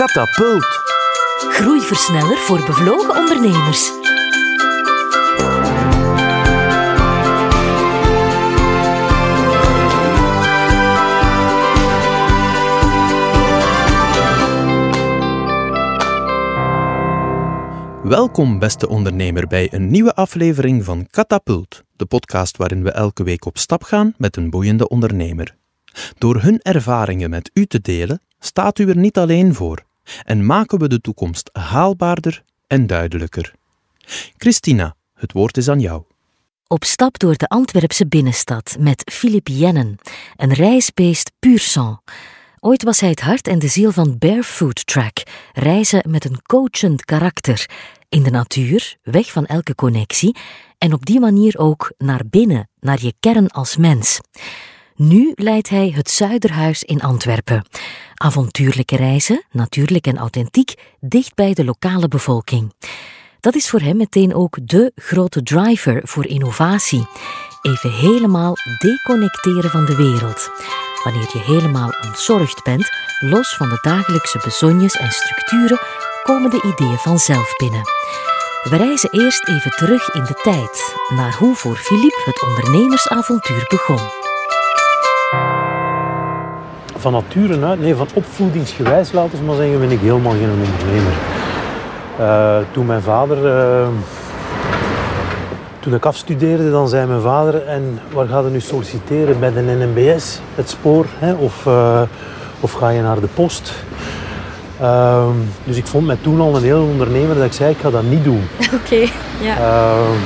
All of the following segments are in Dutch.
Katapult. Groeiversneller voor bevlogen ondernemers. Welkom, beste ondernemer, bij een nieuwe aflevering van Catapult, de podcast waarin we elke week op stap gaan met een boeiende ondernemer. Door hun ervaringen met u te delen, staat u er niet alleen voor en maken we de toekomst haalbaarder en duidelijker. Christina, het woord is aan jou. Op stap door de Antwerpse binnenstad met Philippe Jennen, een reisbeest puur sang. Ooit was hij het hart en de ziel van Barefoot Track, reizen met een coachend karakter. In de natuur, weg van elke connectie en op die manier ook naar binnen, naar je kern als mens. Nu leidt hij het Zuiderhuis in Antwerpen. Avontuurlijke reizen, natuurlijk en authentiek, dicht bij de lokale bevolking. Dat is voor hem meteen ook de grote driver voor innovatie. Even helemaal deconnecteren van de wereld. Wanneer je helemaal ontzorgd bent, los van de dagelijkse bezonjes en structuren, komen de ideeën vanzelf binnen. We reizen eerst even terug in de tijd, naar hoe voor Philippe het ondernemersavontuur begon. Van nature uit, nee, van opvoedingsgewijs, laten we maar zeggen, ben ik helemaal geen ondernemer. Uh, toen mijn vader... Uh, toen ik afstudeerde, dan zei mijn vader, en waar ga je nu solliciteren? Bij de NMBS, het spoor, hè? Of, uh, of ga je naar de post? Ehm, dus ik vond mij toen al een heel ondernemer dat ik zei, ik ga dat niet doen. Oké, okay, ja. Ehm,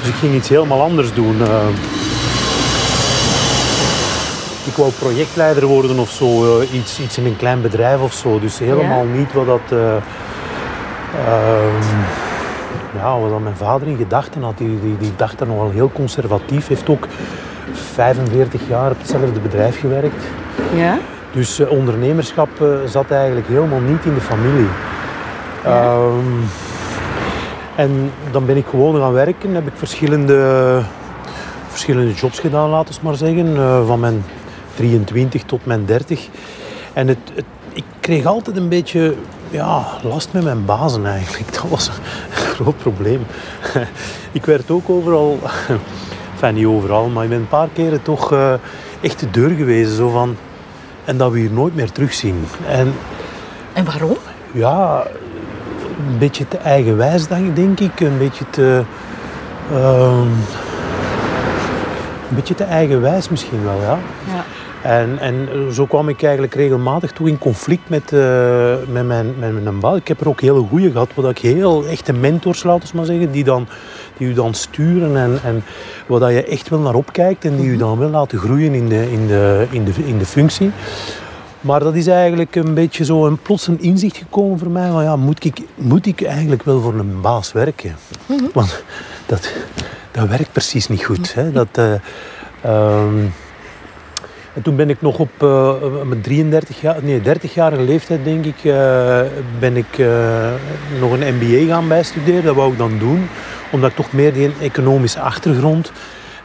dus ik ging iets helemaal anders doen. Ehm, ik wou projectleider worden of zo, uh, iets, iets in een klein bedrijf of zo. Dus helemaal ja? niet wat dat... Uh, ja, wat dat mijn vader in gedachten had. Die, die, die dacht er nogal heel conservatief. Heeft ook 45 jaar op hetzelfde bedrijf gewerkt. Ja? Dus uh, ondernemerschap uh, zat eigenlijk helemaal niet in de familie. Ja. Um, en dan ben ik gewoon gaan werken. Heb ik verschillende, verschillende jobs gedaan, laten we maar zeggen. Uh, van mijn 23 tot mijn 30. En het, het, ik kreeg altijd een beetje ja, last met mijn bazen eigenlijk. Dat was een groot probleem. ik werd ook overal, enfin niet overal, maar ik ben een paar keren toch uh, echt de deur gewezen. Zo van, en dat we hier nooit meer terugzien. En, en waarom? Ja, een beetje te eigenwijs denk ik. Een beetje te... Uh, een beetje te eigenwijs misschien wel, ja. ja. En, en zo kwam ik eigenlijk regelmatig toe in conflict met, uh, met, mijn, met mijn baas. Ik heb er ook hele goeie gehad, wat ik heel echte mentors, laten we maar zeggen, die, dan, die u dan sturen en, en waar dat je echt wel naar opkijkt en die u dan wil laten groeien in de, in de, in de, in de functie. Maar dat is eigenlijk een beetje zo een plots een inzicht gekomen voor mij. Van ja, moet ik, moet ik eigenlijk wel voor een baas werken? Mhm. Want dat, dat werkt precies niet goed. Hè? Dat, uh, um, en toen ben ik nog op uh, mijn 33 jaar, nee, 30-jarige leeftijd, denk ik, uh, ben ik uh, nog een MBA gaan bijstuderen. Dat wou ik dan doen, omdat ik toch meer die economische achtergrond,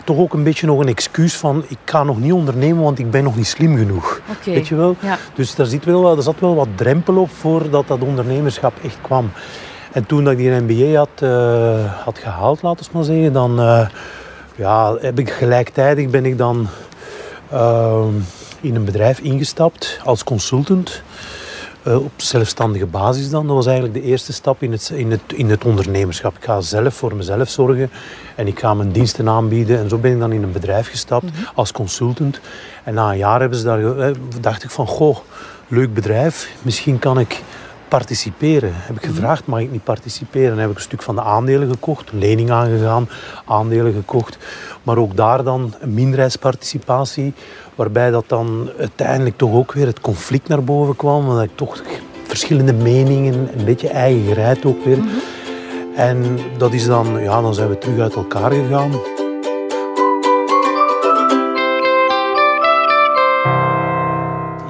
toch ook een beetje nog een excuus van, ik ga nog niet ondernemen, want ik ben nog niet slim genoeg. Okay. Weet je wel? Ja. Dus daar zit, wel, er zat wel wat drempel op voordat dat ondernemerschap echt kwam. En toen dat ik die MBA had, had gehaald, laten we maar zeggen, dan ja, heb ik gelijktijdig ben ik dan uh, in een bedrijf ingestapt als consultant. Uh, op zelfstandige basis dan. Dat was eigenlijk de eerste stap in het, in, het, in het ondernemerschap. Ik ga zelf voor mezelf zorgen en ik ga mijn diensten aanbieden. En zo ben ik dan in een bedrijf gestapt Mhm. als consultant. En na een jaar hebben ze daar, eh, dacht ik van, goh, leuk bedrijf. Misschien kan ik participeren. Heb ik gevraagd, mag ik niet participeren? Dan heb ik een stuk van de aandelen gekocht, lening aangegaan, aandelen gekocht. Maar ook daar dan een minderheidsparticipatie, waarbij dat dan uiteindelijk toch ook weer het conflict naar boven kwam. Want ik toch verschillende meningen, een beetje eigen gereid ook weer. En dat is dan, ja, dan zijn we terug uit elkaar gegaan.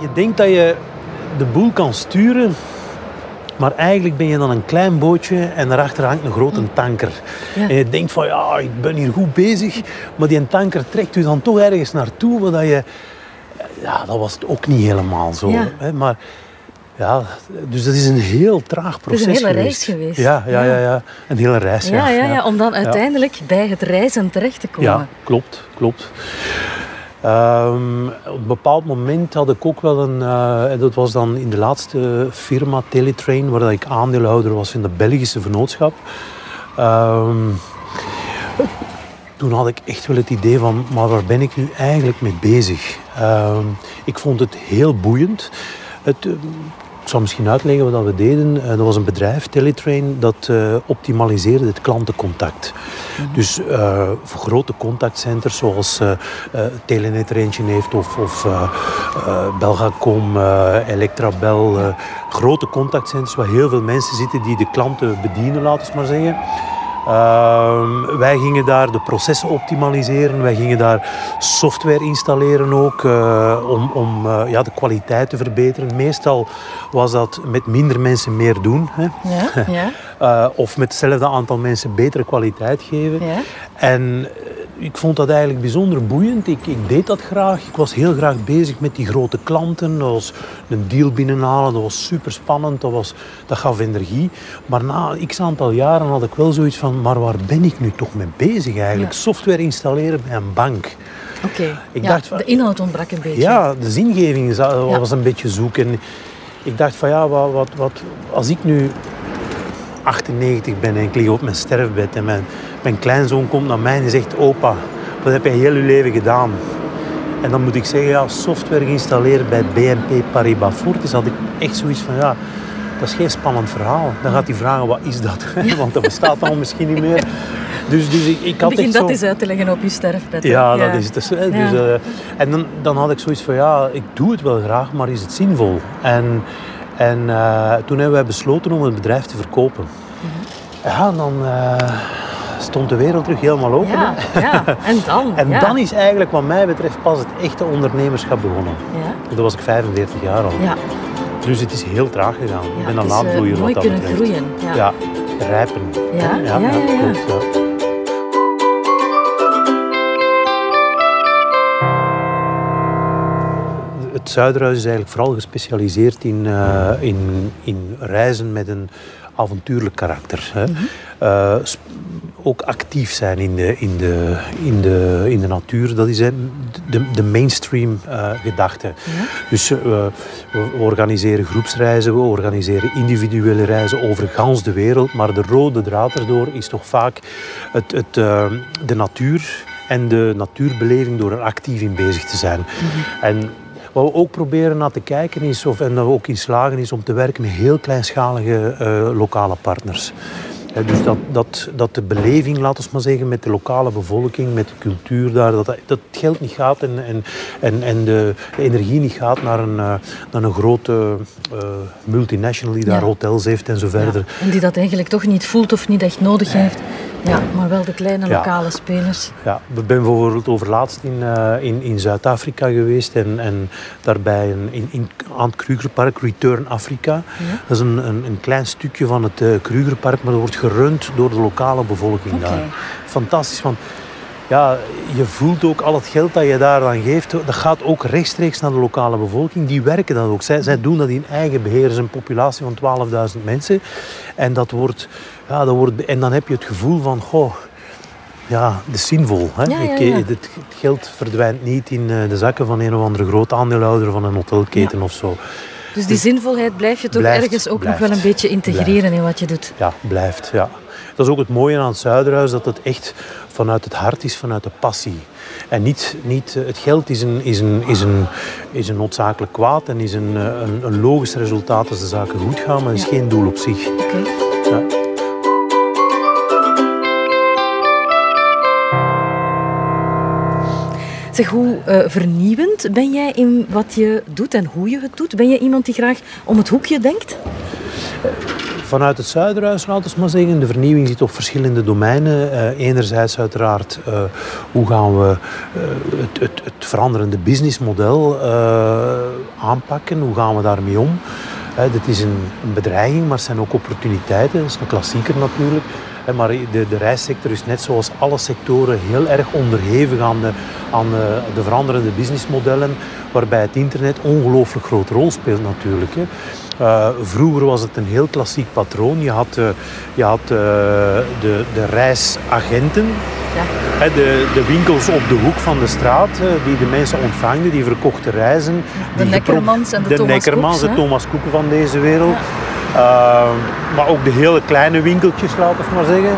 Je denkt dat je de boel kan sturen, maar eigenlijk ben je dan een klein bootje en daarachter hangt een grote tanker. Ja. En je denkt van ja, ik ben hier goed bezig, maar die tanker trekt u dan toch ergens naartoe, waar dat je... Ja, dat was het ook niet helemaal zo. Ja. Hè? Maar Ja, dus dat is een heel traag is proces een hele reis geweest. Ja, ja, Ja. ja, ja. Een hele reis. Ja, ja, ja, om dan Ja. uiteindelijk bij het reizen terecht te komen. Ja, klopt, klopt. Ehm, op een bepaald moment had ik ook wel een, eh, dat was dan in de laatste firma Teletrain, waar dat ik aandeelhouder was in de Belgische vennootschap. Ehm, toen had ik echt wel het idee van, maar waar ben ik nu eigenlijk mee bezig? Ehm, ik vond het heel boeiend. Het, ik zal misschien uitleggen wat we deden. Eh, dat was een bedrijf, Teletrain, dat eh, optimaliseerde het klantencontact. Dus eh, voor grote contactcenters zoals Telenet er eentje heeft of, of Belgacom, Electrabel. grote contactcenters waar heel veel mensen zitten die de klanten bedienen, laten we maar zeggen. Ehm, wij gingen daar de processen optimaliseren. Wij gingen daar software installeren ook eh, om, om eh, ja, de kwaliteit te verbeteren. Meestal was dat met minder mensen meer doen. Hè. Ja, ja, Eh, of met hetzelfde aantal mensen betere kwaliteit geven. ja. En ik vond dat eigenlijk bijzonder boeiend. Ik, ik deed dat graag. Ik was heel graag bezig met die grote klanten. Dat was een deal binnenhalen. Dat was super spannend. Dat, was, dat gaf energie. Maar na x aantal jaren had ik wel zoiets van: maar waar ben ik nu toch mee bezig eigenlijk? Ja. Software installeren bij een bank. Oké. Ik Ja, dacht van- de inhoud ontbrak een beetje. Ja, de zingeving Ja. was een beetje zoek. En ik dacht van ja, wat, wat, wat, als ik nu 98 ben en ik lig op mijn sterfbed en mijn, mijn kleinzoon komt naar mij en zegt opa, wat heb je heel je leven gedaan? En dan moet ik zeggen, ja, software geïnstalleerd bij BNP Paribas Fortis, had ik echt zoiets van ja, dat is geen spannend verhaal. Dan gaat hij vragen, wat is dat? Want dat bestaat al misschien niet meer. Dus, dus ik, ik had Begin echt dat zo... eens uit te leggen op je sterfbed. Ja, dat is het. Dus, dus, eh, en dan, dan had ik zoiets van, ja, ik doe het wel graag, maar is het zinvol? En, en eh, toen hebben wij besloten om het bedrijf te verkopen. Ja, dan eh, stond de wereld terug helemaal open. Ja, ja. En dan? En ja. dan is eigenlijk wat mij betreft pas het echte ondernemerschap begonnen. Ja, Dat was ik 45 jaar al. ja. Dus het is heel traag gegaan. ik ben aan het eh, aanvloeien mooi wat dat kunnen betreft. groeien. Ja. Ja, rijpen. Ja, ja, ja, ja. ja. Zuiderhuis is eigenlijk vooral gespecialiseerd in, eh, in, in reizen met een avontuurlijk karakter. Hè. Mhm. Eh, ook actief zijn in de, in de, in de, in de natuur, dat is de, de mainstream eh, gedachte. Dus we, we organiseren groepsreizen, we organiseren individuele reizen over gans de wereld, maar de rode draad erdoor is toch vaak het, het, de natuur en de natuurbeleving door er actief in bezig te zijn. En wat we ook proberen naar te kijken is, of, en dat we ook in slagen, is om te werken met heel kleinschalige eh, lokale partners. Dus dat, dat, dat de beleving, laten we maar zeggen, met de lokale bevolking, met de cultuur daar, dat, dat het geld niet gaat en, en, en, en de, de energie niet gaat naar een, eh, naar een grote eh, multinational die daar Ja. hotels heeft en zo verder. Ja. En die dat eigenlijk toch niet voelt of niet echt nodig heeft. Ja, maar wel de kleine Ja. lokale spelers. Ja, we ben bijvoorbeeld overlaatst in, eh, in, in Zuid-Afrika geweest en, en daarbij een, in, in, aan het Krugerpark Return Africa. Dat is een, een, een klein stukje van het eh, Krugerpark, maar dat wordt gerund door de lokale bevolking daar. Fantastisch, want ja, je voelt ook al het geld dat je daar dan geeft, dat gaat ook rechtstreeks naar de lokale bevolking. Die werken dat ook. Zij, zij doen dat in eigen beheer. Er is een populatie van 12.000 mensen. En, dat wordt, ja, dat wordt, en dan heb je het gevoel van, goh, ja, het is zinvol. Hè? Ja, ja, Ik- ja. Het, het geld verdwijnt niet in eh, de zakken van een of andere groot aandeelhouder van een hotelketen of zo. Dus die zinvolheid blijf je toch Blijft, ergens ook blijft, nog wel een beetje integreren in wat je doet. Ja, blijft. Ja. Dat is ook het mooie aan het Zuiderhuis, dat het echt vanuit het hart is, vanuit de passie. En niet, niet eh, het geld is een, is, een, is, een, is een noodzakelijk kwaad en is een, eh, een, een logisch resultaat als de zaken goed gaan, maar het is geen doel op zich. Ja. Zeg, hoe eh, vernieuwend ben jij in wat je doet en hoe je het doet? Ben je iemand die graag om het hoekje denkt? Vanuit het Zuiderhuis, laten we maar zeggen, de vernieuwing zit op verschillende domeinen. Eh, enerzijds uiteraard, eh, hoe gaan we eh, het, het, het veranderende businessmodel aanpakken? Hoe gaan we daarmee om? Dit is een, een bedreiging, maar het zijn ook opportuniteiten. Dat is een klassieker natuurlijk. Maar de, de reissector is net zoals alle sectoren heel erg onderhevig aan de, aan de, de veranderende businessmodellen, waarbij het internet ongelooflijk grote rol speelt natuurlijk. Hè. Uh, vroeger was het een heel klassiek patroon. Je had, uh, je had uh, de, de reisagenten, ja. de, de winkels op de hoek van de straat, die de mensen ontvangden, die verkochten reizen. De Neckermans en de, de Thomas Koeks, de Thomas Koeken van deze wereld. Ja. maar ook de hele kleine winkeltjes, laten we maar zeggen.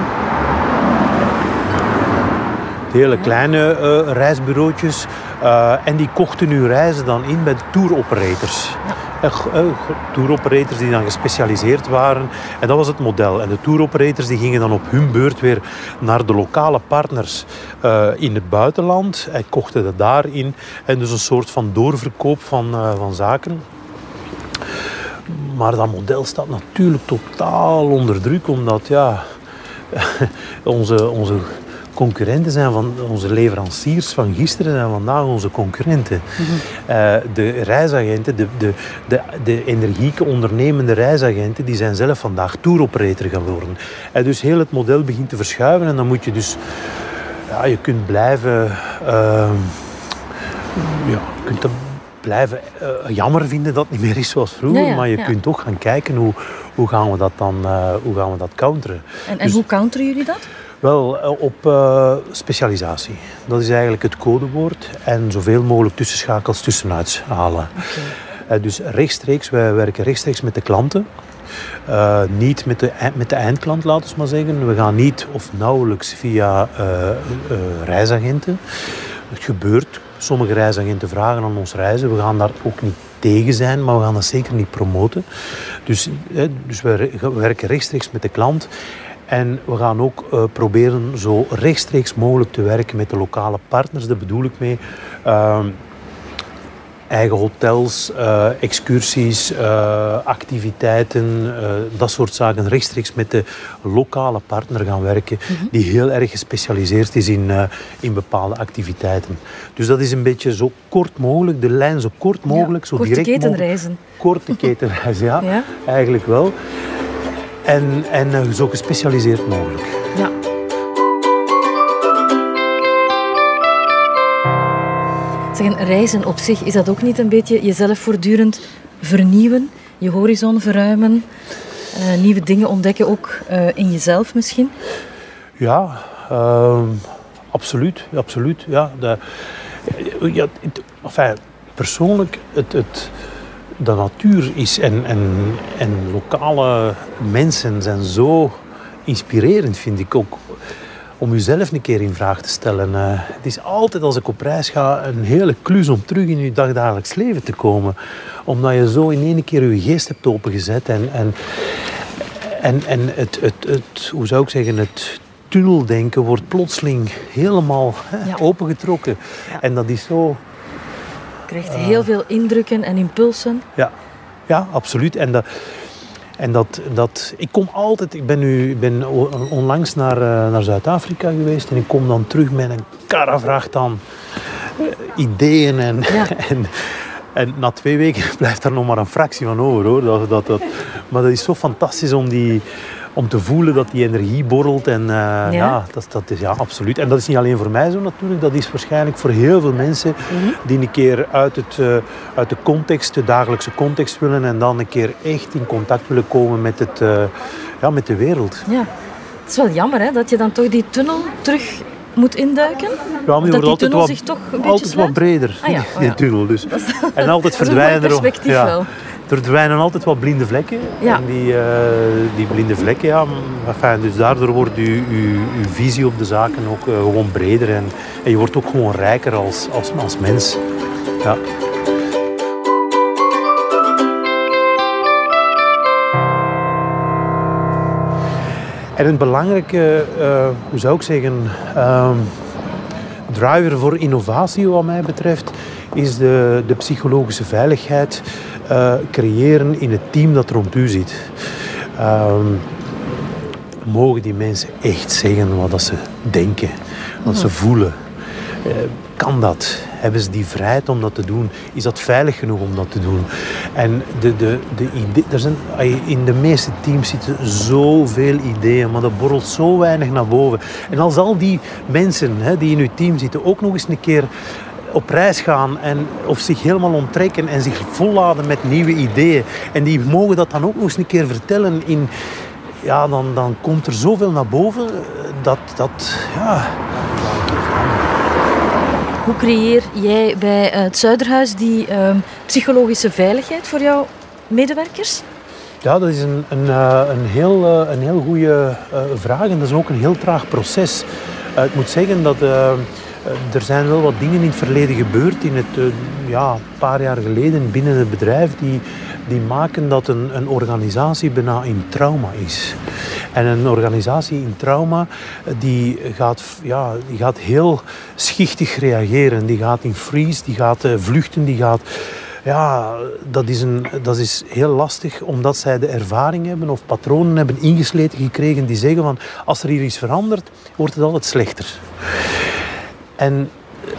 De hele kleine reisbureautjes. en die kochten hun reizen dan in bij de touroperators. Ja touroperators die dan gespecialiseerd waren. En dat was het model. En de touroperators die gingen dan op hun beurt weer naar de lokale partners uh, in het buitenland en kochten dat daarin. En dus een soort van doorverkoop van, uh, van zaken. Maar dat model staat natuurlijk totaal onder druk, omdat ja, onze, onze concurrenten zijn van onze leveranciers van gisteren en vandaag onze concurrenten. uh, de reisagenten, de, de, de, de energieke ondernemende reisagenten, die zijn zelf vandaag touroperator geworden. Uh, dus heel het model begint te verschuiven en dan moet je dus... Ja, je kunt blijven... Uh, ja, je kunt blijven uh, jammer vinden dat het niet meer is zoals vroeger. Ja, ja, maar je ja. kunt toch gaan kijken hoe, hoe gaan we dat dan hoe gaan we dat counteren. En, en dus, hoe counteren jullie dat? Wel, op uh, specialisatie. Dat is eigenlijk het codewoord. En zoveel mogelijk tussenschakels tussenuit halen. Okay. Uh, dus rechtstreeks, wij werken rechtstreeks met de klanten. Uh, niet met de, met de eindklant, laten we maar zeggen. We gaan niet of nauwelijks via reisagenten. Het gebeurt. Sommige reisagenten vragen aan ons reizen. We gaan daar ook niet tegen zijn, maar we gaan dat zeker niet promoten. Dus, dus we werken rechtstreeks met de klant. En we gaan ook uh, proberen zo rechtstreeks mogelijk te werken met de lokale partners. Daar bedoel ik mee. Uh, eigen hotels, uh, excursies, uh, activiteiten, dat soort zaken. Rechtstreeks met de lokale partner gaan werken, mm -hmm. die heel erg gespecialiseerd is in, in bepaalde activiteiten. Dus dat is een beetje zo kort mogelijk, de lijn zo kort mogelijk, ja, zo korte direct ketenreizen. Korte ketenreizen, ja, ja, eigenlijk wel. En, en zo gespecialiseerd mogelijk. Ja. Zeg, reizen op zich, is dat ook niet een beetje jezelf voortdurend vernieuwen? Je horizon verruimen? Uh, nieuwe dingen ontdekken ook uh, in jezelf misschien? Ja, uh, absoluut. absoluut ja. De, ja, het, enfin, persoonlijk, het, het, de natuur is en, en, en lokale mensen zijn zo inspirerend, vind ik ook. Om jezelf een keer in vraag te stellen. Uh, het is altijd als ik op reis ga een hele klus om terug in je dagdagelijks leven te komen. Omdat je zo in één keer je geest hebt opengezet. En, en, en, en het, het, het, hoe zou ik zeggen, het tunneldenken wordt plotseling helemaal hè, ja. opengetrokken. Ja. En dat is zo krijgt heel veel indrukken en impulsen. Ja, ja absoluut. En dat, en dat, dat, ik kom altijd, ik ben, nu, ik ben onlangs naar, uh, naar Zuid-Afrika geweest en ik kom dan terug met een karavracht aan uh, ideeën. En, ja. en, en na twee weken blijft daar nog maar een fractie van over hoor. Dat, dat, dat, maar dat is zo fantastisch om die om te voelen dat die energie borrelt. En uh, ja, ja dat, dat, is ja, absoluut. En dat is niet alleen voor mij zo natuurlijk, dat is waarschijnlijk voor heel veel mensen mm -hmm. die een keer uit, het, uh, uit de context, de dagelijkse context willen en dan een keer echt in contact willen komen met, het, uh, ja, met de wereld. Ja. Het is wel jammer hè, dat je dan toch die tunnel terug moet induiken? Ja, maar dat die altijd tunnel wat, zich toch een beetje altijd wat breder, ah, ja. die tunnel. Dus. En altijd verdwijnen er perspectief ja, wel. Er verdwijnen altijd wat blinde vlekken. Ja. En die, uh, die blinde vlekken, ja, enfin, dus daardoor wordt uw visie op de zaken ook uh, gewoon breder. En, en, je wordt ook gewoon rijker als, als, als mens. Ja. En een belangrijke, uh, hoe zou ik zeggen, driver voor innovatie wat mij betreft, is de, de psychologische veiligheid uh, creëren in het team dat rond u zit. Um, mogen die mensen echt zeggen wat dat ze denken, wat ze voelen? Uh, kan dat? Hebben ze die vrijheid om dat te doen? Is dat veilig genoeg om dat te doen? En de, de, de idee, er zijn, in de meeste teams zitten zoveel ideeën, maar dat borrelt zo weinig naar boven. En als al die mensen hè, die in uw team zitten ook nog eens een keer op reis gaan en, of zich helemaal onttrekken en zich volladen met nieuwe ideeën. En die mogen dat dan ook nog eens een keer vertellen in... Ja, dan, dan komt er zoveel naar boven dat... dat ja. Hoe creëer jij bij het Zuiderhuis die uh, psychologische veiligheid voor jouw medewerkers? Ja, dat is een, een, eh, een, heel, eh, een heel goede eh, vraag en dat is ook een heel traag proces. ik moet zeggen dat er zijn wel wat dingen in het verleden gebeurd, in het, ja, een paar jaar geleden binnen het bedrijf, die, die maken dat een, een organisatie bijna in trauma is. En een organisatie in trauma die gaat, ja, die gaat heel schichtig reageren. Die gaat in freeze, die gaat vluchten, die gaat ja, dat is, een, dat is heel lastig omdat zij de ervaring hebben of patronen hebben ingesleten gekregen die zeggen van als er hier iets verandert, wordt het altijd slechter. En eh,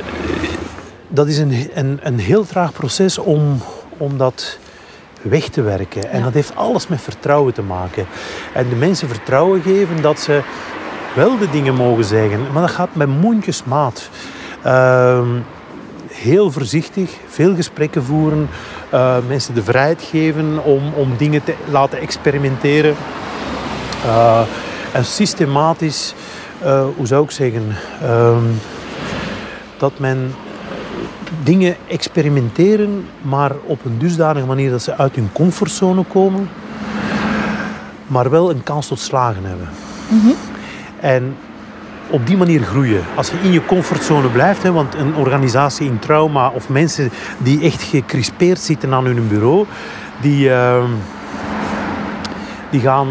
dat is een, een, een heel traag proces om, om dat weg te werken. En dat heeft alles met vertrouwen te maken. En de mensen vertrouwen geven dat ze wel de dingen mogen zeggen, maar dat gaat met mondjesmaat. Uh, heel voorzichtig, veel gesprekken voeren, uh, mensen de vrijheid geven om, om dingen te laten experimenteren. Uh, en systematisch, hoe zou ik zeggen, ehm, dat men dingen experimenteren, maar op een dusdanige manier dat ze uit hun comfortzone komen, maar wel een kans tot slagen hebben. Mm -hmm. En op die manier groeien. Als je in je comfortzone blijft, hè, want een organisatie in trauma of mensen die echt gecrispeerd zitten aan hun bureau, die, uh, die, gaan,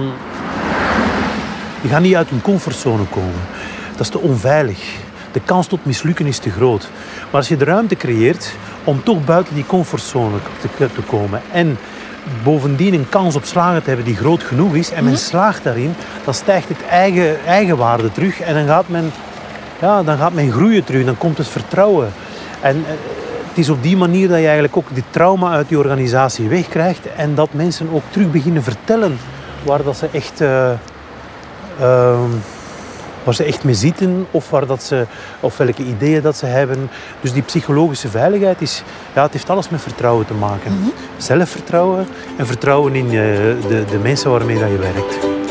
die gaan niet uit hun comfortzone komen. Dat is te onveilig. De kans tot mislukken is te groot. Maar als je de ruimte creëert om toch buiten die comfortzone te, te komen en bovendien een kans op slagen te hebben die groot genoeg is en men mhm. slaagt daarin, dan stijgt het eigen, eigenwaarde terug en dan gaat, men, ja, dan gaat men groeien terug, dan komt het vertrouwen. En eh, het is op die manier dat je eigenlijk ook die trauma uit die organisatie wegkrijgt en dat mensen ook terug beginnen vertellen waar dat ze echt... Uh, waar ze echt mee zitten of, waar dat ze, of welke ideeën dat ze hebben. Dus die psychologische veiligheid is, ja, het heeft alles met vertrouwen te maken. Mhm. Zelfvertrouwen en vertrouwen in uh, de, de mensen waarmee dat je werkt.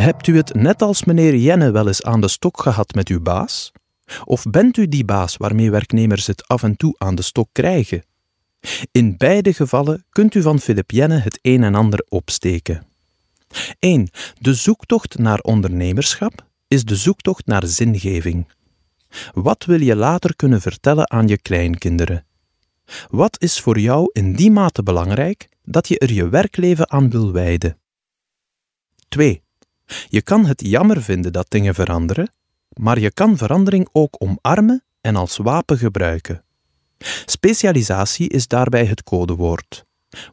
Hebt u het net als meneer Jenne wel eens aan de stok gehad met uw baas? Of bent u die baas waarmee werknemers het af en toe aan de stok krijgen? In beide gevallen kunt u van Philip het een en ander opsteken. 1. De zoektocht naar ondernemerschap is de zoektocht naar zingeving. Wat wil je later kunnen vertellen aan je kleinkinderen? Wat is voor jou in die mate belangrijk dat je er je werkleven aan wil wijden? 2. Je kan het jammer vinden dat dingen veranderen, maar je kan verandering ook omarmen en als wapen gebruiken. Specialisatie is daarbij het codewoord.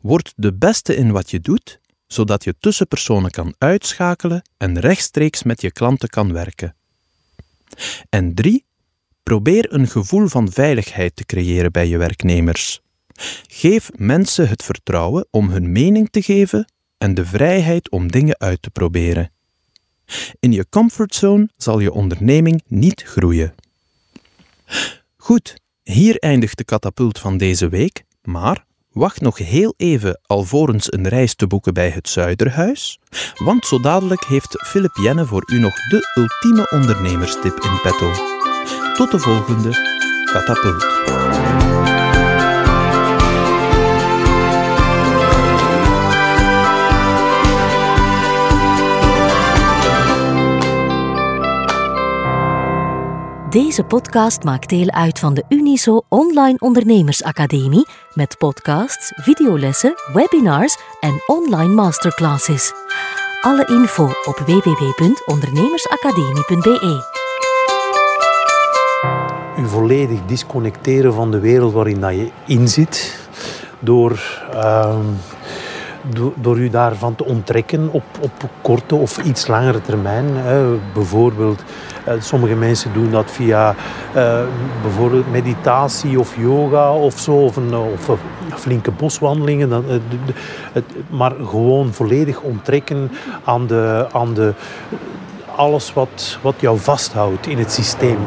Word de beste in wat je doet, zodat je tussenpersonen kan uitschakelen en rechtstreeks met je klanten kan werken. En drie, probeer een gevoel van veiligheid te creëren bij je werknemers. Geef mensen het vertrouwen om hun mening te geven en de vrijheid om dingen uit te proberen. In je comfortzone zal je onderneming niet groeien. Goed, hier eindigt de katapult van deze week, maar wacht nog heel even alvorens een reis te boeken bij het Zuiderhuis, want zo dadelijk heeft Philip Jenne voor u nog de ultieme ondernemerstip in petto. Tot de volgende katapult. Deze podcast maakt deel uit van de Uniso Online Ondernemersacademie met podcasts, videolessen, webinars en online masterclasses. Alle info op www.ondernemersacademie.be. U volledig disconnecteren van de wereld waarin dat je in zit door. Uh, door, door u daarvan te onttrekken op, op korte of iets langere termijn. Hè. Bijvoorbeeld, eh, sommige mensen doen dat via uh, bijvoorbeeld meditatie of yoga of zo, of, een, of flinke boswandelingen. Het, maar gewoon volledig onttrekken aan, de, aan de, alles wat, wat jou vasthoudt in het systeem.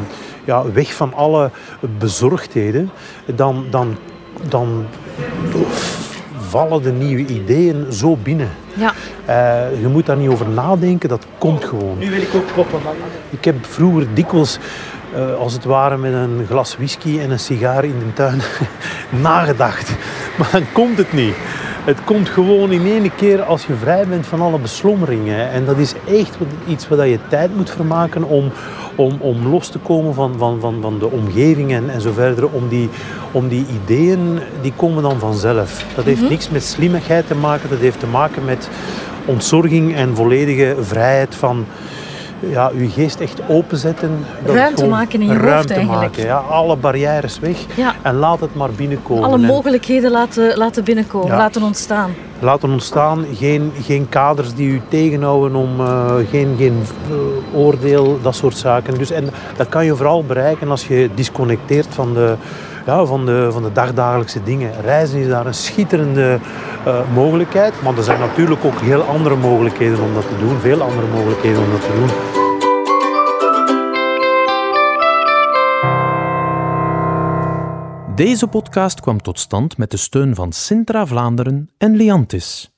Ja, weg van alle bezorgdheden, dan, dan, dan vallen de nieuwe ideeën zo binnen. Ja. Uh, je moet daar niet over nadenken, dat komt gewoon. Nu wil ik ook proppen. Ik heb vroeger dikwijls, uh, als het ware met een glas whisky en een sigaar in de tuin, nagedacht. Maar dan komt het niet. Het komt gewoon in één keer als je vrij bent van alle beslommeringen. En dat is echt iets waar je tijd moet vermaken om, om, om los te komen van, van, van, van de omgeving en, en zo verder. Om die, om die ideeën, die komen dan vanzelf. Dat heeft niks met slimmigheid te maken. Dat heeft te maken met ontzorging en volledige vrijheid van ja, uw geest echt openzetten. Ruimte maken in je ruimte hoofd eigenlijk. Maken, ja, alle barrières weg Ja. en laat het maar binnenkomen. Alle En mogelijkheden laten, laten binnenkomen, Ja. laten ontstaan. laten ontstaan, geen, geen kaders die u tegenhouden om eh, geen, geen eh, oordeel, dat soort zaken. Dus, en dat kan je vooral bereiken als je disconnecteert van de, ja, van de, van de dagdagelijkse dingen. Reizen is daar een schitterende eh, mogelijkheid, maar er zijn natuurlijk ook heel andere mogelijkheden om dat te doen, veel andere mogelijkheden om dat te doen. Deze podcast kwam tot stand met de steun van Sintra Vlaanderen en Liantis.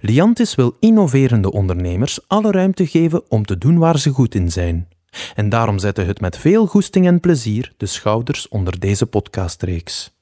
Liantis wil innoverende ondernemers alle ruimte geven om te doen waar ze goed in zijn. En daarom zette het met veel goesting en plezier de schouders onder deze podcastreeks.